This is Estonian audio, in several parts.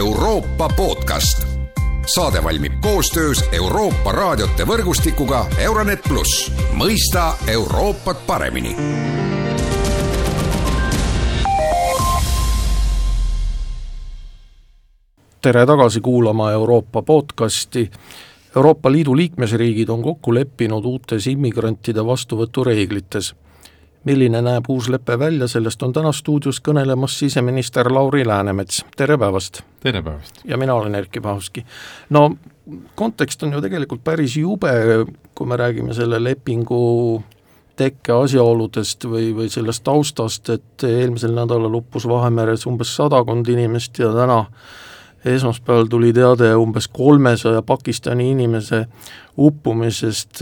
Euroopa podcast. saade valmib koostöös Euroopa raadiote võrgustikuga Euronet pluss, mõista Euroopat paremini tere tagasi kuulama Euroopa podcasti. Euroopa Liidu liikmesriigid on kokku leppinud uutes immigrantide vastuvõtureeglites. Milline näeb uus lepe välja, sellest on täna stuudios kõnelemas siseminister Lauri Läänemets, tere päevast! tere päevast! ja mina olen Erkki Pahovski. no kontekst on ju tegelikult päris jube, kui me räägime selle lepingu tekke asjaoludest või, või sellest taustast, et eelmisel nädalal uppus Vahemeres umbes sadakond inimest ja täna esmaspäeval tuli teade umbes kolmesaja Pakistani inimese uppumisest,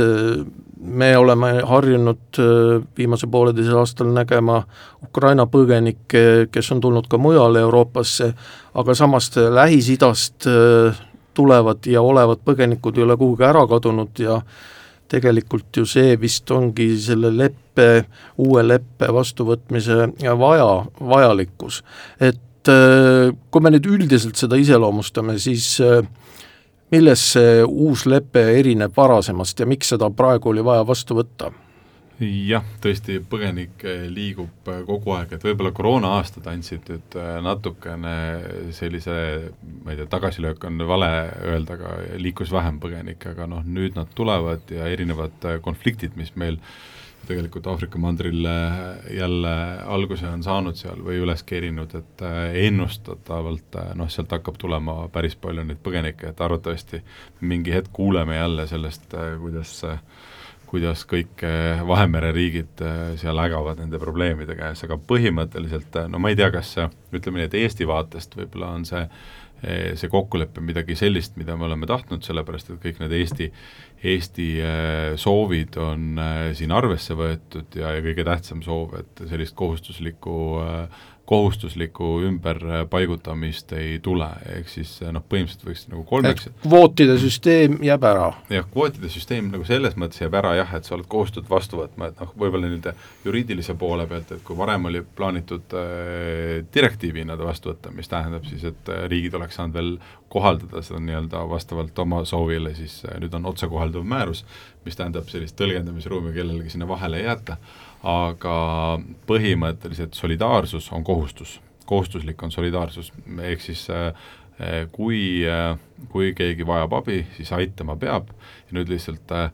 me oleme harjunud äh, viimase pooleteisel aastal nägema Ukraina põgenikke, kes on tulnud ka mujale Euroopasse, aga samas Lähis-Idast äh, tulevad ja olevad põgenikud ei ole kuhugi ära kadunud ja tegelikult ju see vist ongi selle leppe, uue leppe vastuvõtmise vaja, vajalikkus. et et äh, kui me nüüd üldiselt seda iseloomustame, siis äh, milles see uus lepe erineb varasemast ja miks seda praegu oli vaja vastu võtta? jah, tõesti, põgenik liigub kogu aeg, et võib-olla koroona-aastad andsid nüüd natukene sellise, ma ei tea, tagasilöök on vale öelda, aga liikus vähem põgenikke, aga noh, nüüd nad tulevad ja erinevad konfliktid, mis meil äh, tegelikult Aafrika mandril jälle alguse on saanud seal või üles keerinud, et äh, ennustatavalt äh, noh, sealt hakkab tulema päris palju neid põgenikke, et arvatavasti mingi hetk kuuleme jälle sellest, kuidas kuidas kõik Vahemere riigid seal ägavad nende probleemide käes, aga põhimõtteliselt no ma ei tea, kas ütleme nii, et Eesti vaatest võib-olla on see see kokkulepe midagi sellist, mida me oleme tahtnud, sellepärast et kõik need Eesti Eesti äh, soovid on äh, siin arvesse võetud ja, ja kõige tähtsam soov, et sellist kohustuslikku äh, kohustuslikku ümberpaigutamist ei tule, ehk siis noh, põhimõtteliselt võiks nagu kolmeks et kvootide süsteem jääb ära? jah, kvootide süsteem nagu selles mõttes jääb ära jah, et sa oled kohustatud vastu võtma, et noh, võib-olla nii-öelda juriidilise poole pealt, et kui varem oli plaanitud äh, direktiivina ta vastu võtta, mis tähendab siis, et riigid oleks saanud veel kohaldada seda nii-öelda vastavalt oma soovile, siis äh, nüüd on otsekohalduv määrus, mis tähendab sellist tõlgendamisruumi kellelegi sinna vahele ei jäeta. Aga põhimõtteliselt solidaarsus on kohustus, kohustuslik on solidaarsus, ehk siis äh, kui, äh, kui keegi vajab abi, siis aitama peab. Ja nüüd lihtsalt äh,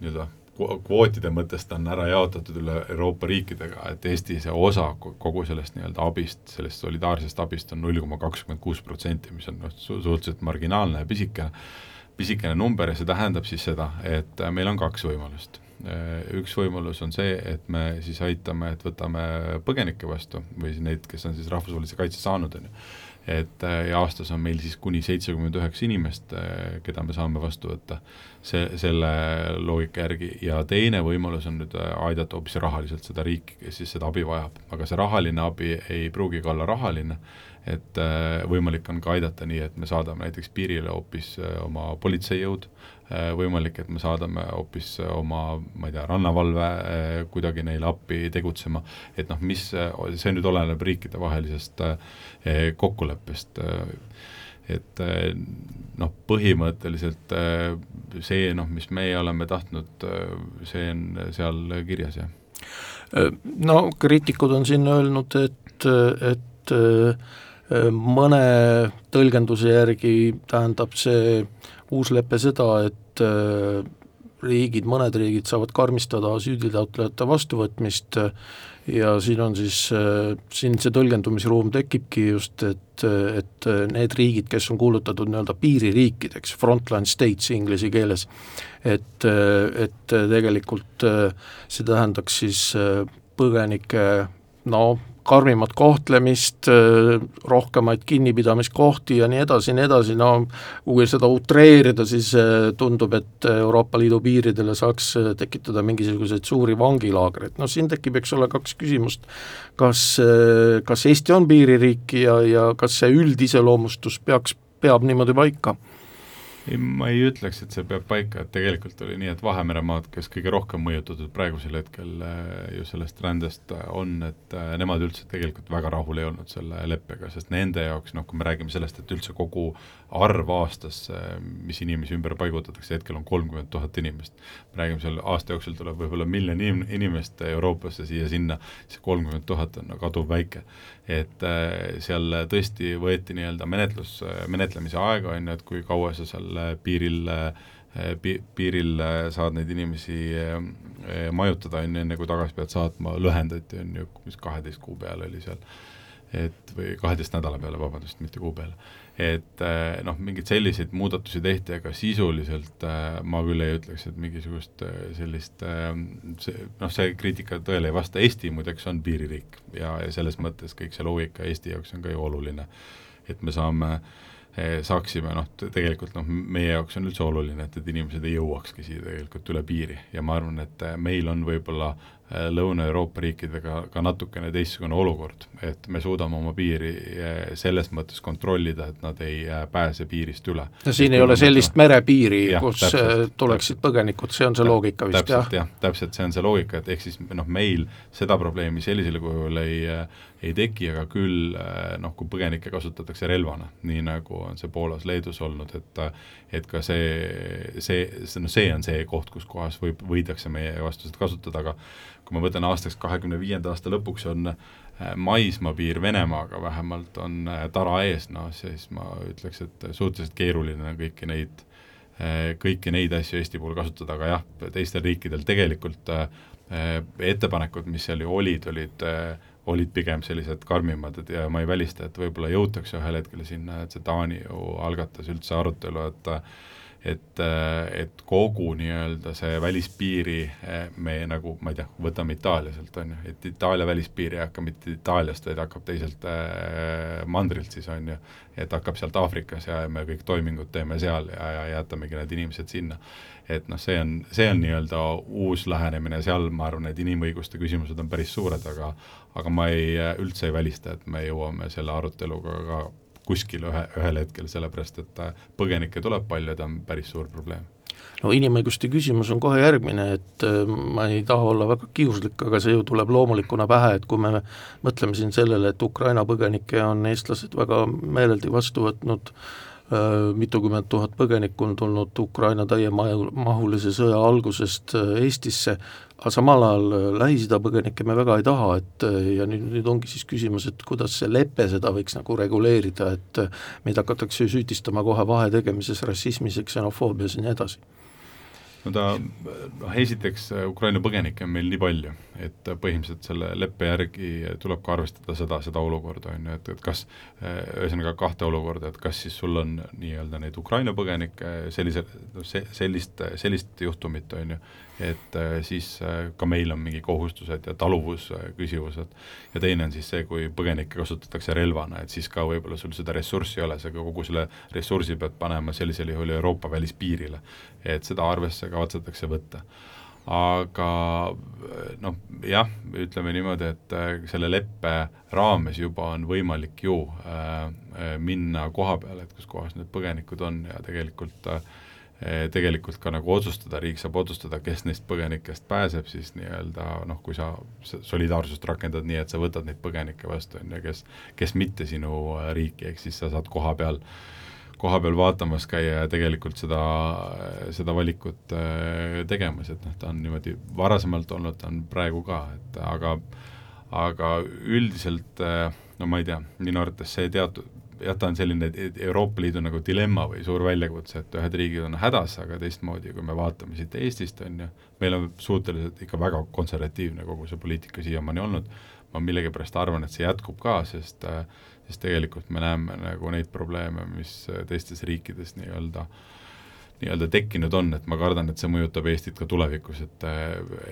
nii-öelda kvootide mõttes ta on ära jaotatud üle Euroopa riikidega, et Eesti see osa kogu sellest nii-öelda abist, sellest solidaarsest abist on null koma kakskümmend kuus protsenti, mis on noh, suhteliselt marginaalne ja pisikene, pisikene number ja see tähendab siis seda, et meil on kaks võimalust Äh, üks võimalus on see, et me siis aitame, et võtame põgenikke vastu või neid, kes on siis rahvusvahelise kaitse saanud, on ju. Et äh, ja aastas on meil siis kuni seitsekümmend üheksa inimest, äh, keda me saame vastu võtta see, selle loogika järgi. Ja teine võimalus on nüüd aidata hoopis rahaliselt seda riiki, kes siis seda abi vajab, aga see rahaline abi ei pruugi ka olla rahaline, et võimalik on ka aidata nii, et me saadame näiteks piirile hoopis oma politseijõud, Äh, võimalik, et me saadame hoopis oma, ma ei tea, rannavalve äh, kuidagi neile appi tegutsema, et noh, mis, see nüüd oleneb riikidevahelisest äh, kokkuleppest, et noh, põhimõtteliselt see noh, mis meie oleme tahtnud, see on seal kirjas, jah. No kriitikud on siin öelnud, et, et mõne tõlgenduse järgi tähendab see uus lepe seda, et äh, riigid, mõned riigid saavad karmistada asüülitaotlejate vastuvõtmist ja siin on siis, äh, siin see tõlgendumisruum tekibki just, et, et need riigid, kes on kuulutatud nii-öelda piiririikideks, frontline states inglise keeles, et, et tegelikult see tähendaks siis põgenike no karmimat kohtlemist, rohkemaid kinnipidamiskohti ja nii edasi ja nii edasi, no kui seda utreerida, siis äh, tundub, et Euroopa Liidu piiridele saaks äh, tekitada mingisuguseid suuri vangilaagreid, no siin tekib, eks ole, kaks küsimust, kas, äh, kas Eesti on piiririik ja, ja kas see üldiseloomustus peaks, peab niimoodi paika? Ei, ma ei ütleks, et see peab paika, et tegelikult oli nii, et Vahemeremaad, kes kõige rohkem mõjutatud praegusel hetkel äh, ju sellest rändest äh, on, et äh, nemad üldse tegelikult väga rahul ei olnud selle leppega, sest nende jaoks, noh, kui me räägime sellest, et üldse kogu arv aastas, mis inimesi ümber paigutatakse, hetkel on kolmkümmend tuhat inimest. me räägime seal aasta jooksul tuleb võib-olla miljon inim-, inimest Euroopasse siia-sinna, see kolmkümmend tuhat on kaduvväike. et seal tõesti võeti nii-öelda menetlus, menetlemise aega, on ju, et kui kaua sa seal seal piiril pi-, piiril saad neid inimesi majutada, on ju, enne kui tagasi pead saatma, lühendati, on ju, mis kaheteist kuu peale oli seal. et või kaheteist nädala peale, vabandust, mitte kuu peale. Et eh, noh, mingeid selliseid muudatusi tehti, aga sisuliselt eh, ma küll ei ütleks, et mingisugust sellist see, noh, see kriitika tõele ei vasta, Eesti muideks on piiririik ja, ja selles mõttes kõik see loogika Eesti jaoks on ka ju oluline. et me saame Eh, saaksime noh, tegelikult noh, meie jaoks on üldse oluline, et, et inimesed ei jõuakski siia tegelikult üle piiri ja ma arvan, et eh, meil on võib-olla Lõuna-Euroopa riikidega ka natukene teistsugune olukord, et me suudame oma piiri äh, selles mõttes kontrollida, et nad ei äh, pääse piirist üle. no siin et ei ole sellist merepiiri, kus täpselt, tuleksid põgenikud, see on see loogika vist, jah? jah, täpselt, see on see loogika, et ehk siis noh, meil seda probleemi sellisel kujul ei ei teki, aga küll noh, kui põgenikke kasutatakse relvana, nii nagu on see Poolas, Leedus olnud, et et ka see, see, see, noh, see on see koht, kus kohas võib, võidakse meie vastu seda kasutada, aga kui ma võtan aastaks kahekümne viienda aasta lõpuks on äh, maismaapiir Venemaaga vähemalt on äh, tara ees, noh siis ma ütleks, et suhteliselt keeruline on kõiki neid, äh, kõiki neid asju Eesti puhul kasutada, aga jah, teistel riikidel tegelikult ettepanekud, mis seal ju olid, olid olid pigem sellised karmimad, et ja ma ei välista, et võib-olla jõutakse ühel hetkel sinna, et see Taani ju algatas üldse arutelu, et et, et kogu nii-öelda see välispiiri me nagu, ma ei tea, võtame Itaalia sealt, on ju, et Itaalia välispiir ei hakka mitte Itaaliast, vaid hakkab teiselt äh, mandrilt siis, on ju, et hakkab sealt Aafrikas ja me kõik toimingud teeme seal ja, ja jätamegi need inimesed sinna. et noh, see on, see on nii-öelda uus lähenemine, seal ma arvan, et inimõiguste küsimused on päris suured, aga aga ma ei, üldse ei välista, et me jõuame selle aruteluga ka kuskil ühe, ühel hetkel, sellepärast et äh, põgenikke tuleb palju ja ta on päris suur probleem. No inimõiguste küsimus on kohe järgmine, et äh, ma ei taha olla väga kiuslik, aga see ju tuleb loomulikuna pähe, et kui me mõtleme siin sellele, et Ukraina põgenikke on eestlased väga meeleldi vastu võtnud, äh, mitukümmend tuhat põgenikku on tulnud Ukraina täiemahulise sõja algusest Eestisse, aga samal ajal äh, Lähis-Ida põgenikke me väga ei taha, et äh, ja nüüd, nüüd ongi siis küsimus, et kuidas see lepe seda võiks nagu reguleerida, et äh, meid hakatakse süüdistama kohe vahe tegemises rassismis ja ksenofoobias ja nii edasi. No ta, noh esiteks Ukraina põgenikke on meil nii palju, et põhimõtteliselt selle leppe järgi tuleb ka arvestada seda, seda olukorda, on ju, et, et kas ühesõnaga kahte olukorda, et kas siis sul on nii-öelda neid Ukraina põgenikke sellise, see, sellist, sellist juhtumit, on ju, et äh, siis äh, ka meil on mingi kohustused ja taluvusküsimused ja teine on siis see, kui põgenikke kasutatakse relvana, et siis ka võib-olla sul seda ressurssi ei ole, sa kogu selle ressursi pead panema sellisel juhul Euroopa välispiirile. et seda arvesse kavatsetakse võtta aga noh, jah, ütleme niimoodi, et äh, selle leppe raames juba on võimalik ju äh, minna koha peale, et kus kohas need põgenikud on ja tegelikult äh, tegelikult ka nagu otsustada, riik saab otsustada, kes neist põgenikest pääseb siis nii-öelda noh, kui sa solidaarsust rakendad nii, et sa võtad neid põgenikke vastu, on ju, kes, kes mitte sinu äh, riiki, ehk siis sa saad koha peal, koha peal vaatamas käia ja tegelikult seda, seda valikut äh, tegemas, et noh, ta on niimoodi varasemalt olnud, ta on praegu ka, et aga aga üldiselt äh, no ma ei tea, minu arvates see teatud, jah, ta on selline Euroopa Liidu nagu dilemma või suur väljakutse, et ühed riigid on hädas, aga teistmoodi, kui me vaatame siit Eestist, on ju, meil on suhteliselt ikka väga konservatiivne kogu see poliitika siiamaani olnud, ma millegipärast arvan, et see jätkub ka, sest sest tegelikult me näeme nagu neid probleeme, mis teistes riikides nii-öelda nii-öelda tekkinud on, et ma kardan, et see mõjutab Eestit ka tulevikus, et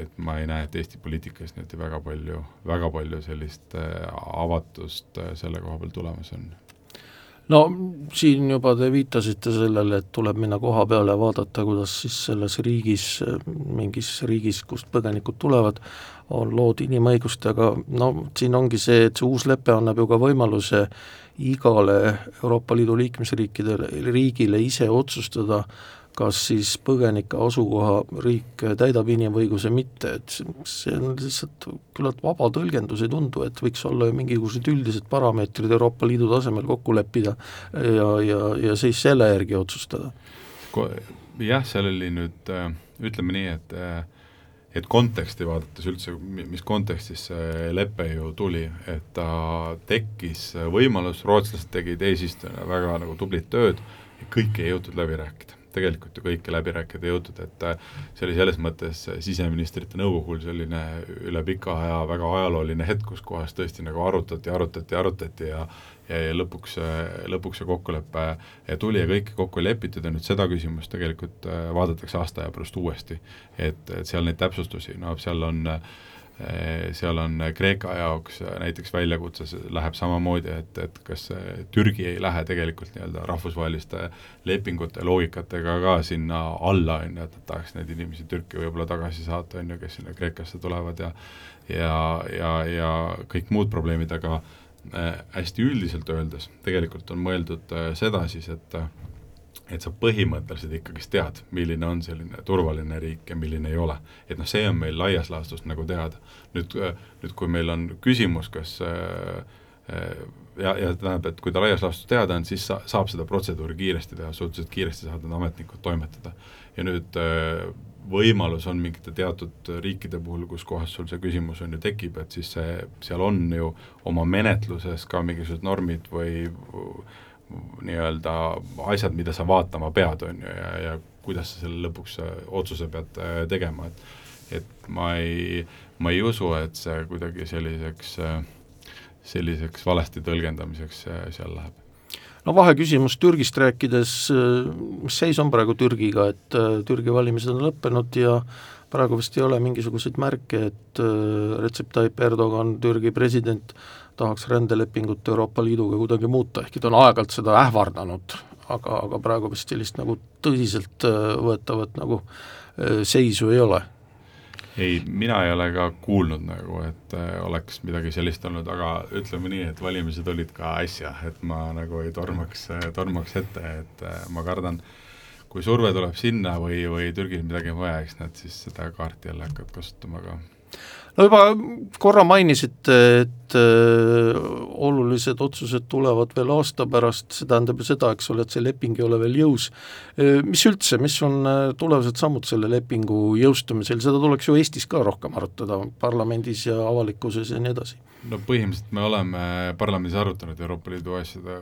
et ma ei näe, et Eesti poliitikas niimoodi väga palju, väga palju sellist avatust selle koha peal tulemas on no siin juba te viitasite sellele, et tuleb minna koha peale ja vaadata, kuidas siis selles riigis, mingis riigis, kust põgenikud tulevad, on lood inimõigustega, no siin ongi see, et see uus lepe annab ju ka võimaluse igale Euroopa Liidu liikmesriikidele, riigile ise otsustada, kas siis põgenike asukohariik täidab inimõiguse mitte, et see on lihtsalt küllalt vaba tõlgendus, ei tundu, et võiks olla ju mingisugused üldised parameetrid Euroopa Liidu tasemel kokku leppida ja, ja, ja siis selle järgi otsustada. jah, seal oli nüüd, äh, ütleme nii, et äh, et konteksti vaadates üldse, mis kontekstis see lepe ju tuli, et ta tekkis võimalus, rootslased tegid eesistujana väga nagu tublit tööd, kõike ei jõutud läbi rääkida tegelikult ju kõike läbi rääkida jõutud, et äh, see oli selles mõttes siseministrite nõukogul selline üle pika aja väga ajalooline hetk, kus kohas tõesti nagu arutati, arutati, arutati ja ja, ja lõpuks, lõpuks see kokkulepe tuli ja kõike kokku ei lepitud ja nüüd seda küsimust tegelikult äh, vaadatakse aasta aja pärast uuesti. et, et seal neid täpsustusi, no seal on äh, seal on Kreeka jaoks näiteks väljakutse, läheb samamoodi, et, et kas Türgi ei lähe tegelikult nii-öelda rahvusvaheliste lepingute loogikatega ka sinna alla, on ju, et nad tahaks neid inimesi Türki võib-olla tagasi saata, on ju, kes sinna Kreekasse tulevad ja ja, ja, ja kõik muud probleemid, aga äh, hästi üldiselt öeldes tegelikult on mõeldud äh, seda siis, et äh, et sa põhimõtteliselt ikkagist tead, milline on selline turvaline riik ja milline ei ole. et noh, see on meil laias laastus nagu teada. nüüd, nüüd kui meil on küsimus, kas äh, äh, ja, ja tähendab, et kui ta laias laastus teada on, siis sa, saab seda protseduuri kiiresti teha, suhteliselt kiiresti saavad need ametnikud toimetada. ja nüüd äh, võimalus on mingite teatud riikide puhul, kus kohas sul see küsimus on ju tekib, et siis see, seal on ju oma menetluses ka mingisugused normid või nii-öelda asjad, mida sa vaatama pead, on ju, ja, ja kuidas sa selle lõpuks otsuse pead äh, tegema, et et ma ei, ma ei usu, et see kuidagi selliseks, selliseks valesti tõlgendamiseks äh, seal läheb. No vaheküsimus Türgist rääkides, äh, mis seis on praegu Türgiga, et Türgi valimised on lõppenud ja praegu vist ei ole mingisuguseid märke, et Recep Tayyip Erdogan, Türgi president, tahaks rändelepingut Euroopa Liiduga kuidagi muuta, ehkki ta on aeg-ajalt seda ähvardanud, aga, aga praegu vist sellist nagu tõsiseltvõetavat äh, nagu äh, seisu ei ole. Ei, mina ei ole ka kuulnud nagu, et äh, oleks midagi sellist olnud, aga ütleme nii, et valimised olid ka äsja, et ma nagu ei tormaks, tormaks ette, et ma kardan, kui surve tuleb sinna või, või Türgil midagi on vaja, eks nad siis seda kaarti jälle hakkavad kasutama ka no juba korra mainisite, et äh, olulised otsused tulevad veel aasta pärast, see tähendab ju seda, eks ole, et see leping ei ole veel jõus äh,. Mis üldse, mis on äh, tulevased sammud selle lepingu jõustumisel, seda tuleks ju Eestis ka rohkem arutada, parlamendis ja avalikkuses ja nii edasi? no põhimõtteliselt me oleme parlamendis arutanud Euroopa Liidu asjade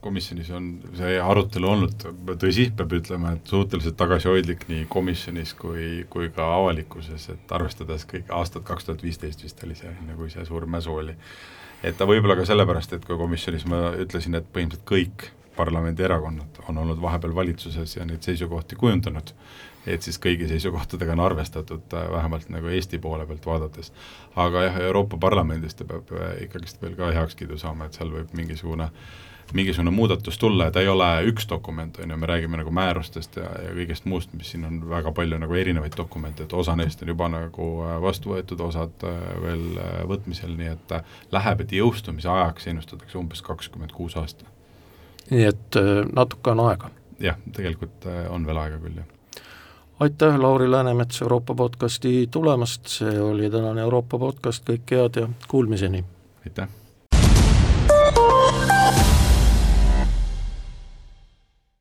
komisjonis on see arutelu olnud, tõsi, peab ütlema, et suhteliselt tagasihoidlik nii komisjonis kui, kui ka avalikkuses, et arvestades kõik aastat kaks tuhat viisteist vist oli see, enne kui see suur mäsu oli. et ta võib-olla ka sellepärast, et kui komisjonis ma ütlesin, et põhimõtteliselt kõik parlamendierakonnad on olnud vahepeal valitsuses ja neid seisukohti kujundanud, et siis kõigi seisukohtadega on arvestatud äh, vähemalt nagu Eesti poole pealt vaadates. aga jah, Euroopa Parlamendist ta peab äh, ikkagist veel ka heakskiidu saama, et seal võib mingisugune äh, mingisugune muudatus tulla ja ta ei ole üks dokument, on ju, me räägime nagu määrustest ja, ja kõigest muust, mis siin on väga palju nagu erinevaid dokumente, et osa neist on juba nagu äh, vastu võetud, osad äh, veel äh, võtmisel, nii et läheb, et jõustumise ajaks ennustatakse umbes kakskümmend kuus aasta. nii et natuke on aega? jah, tegelikult on veel aega küll, jah. aitäh, Lauri Läänemets Euroopa podcasti tulemast, see oli tänane Euroopa podcast, kõike head ja kuulmiseni! aitäh!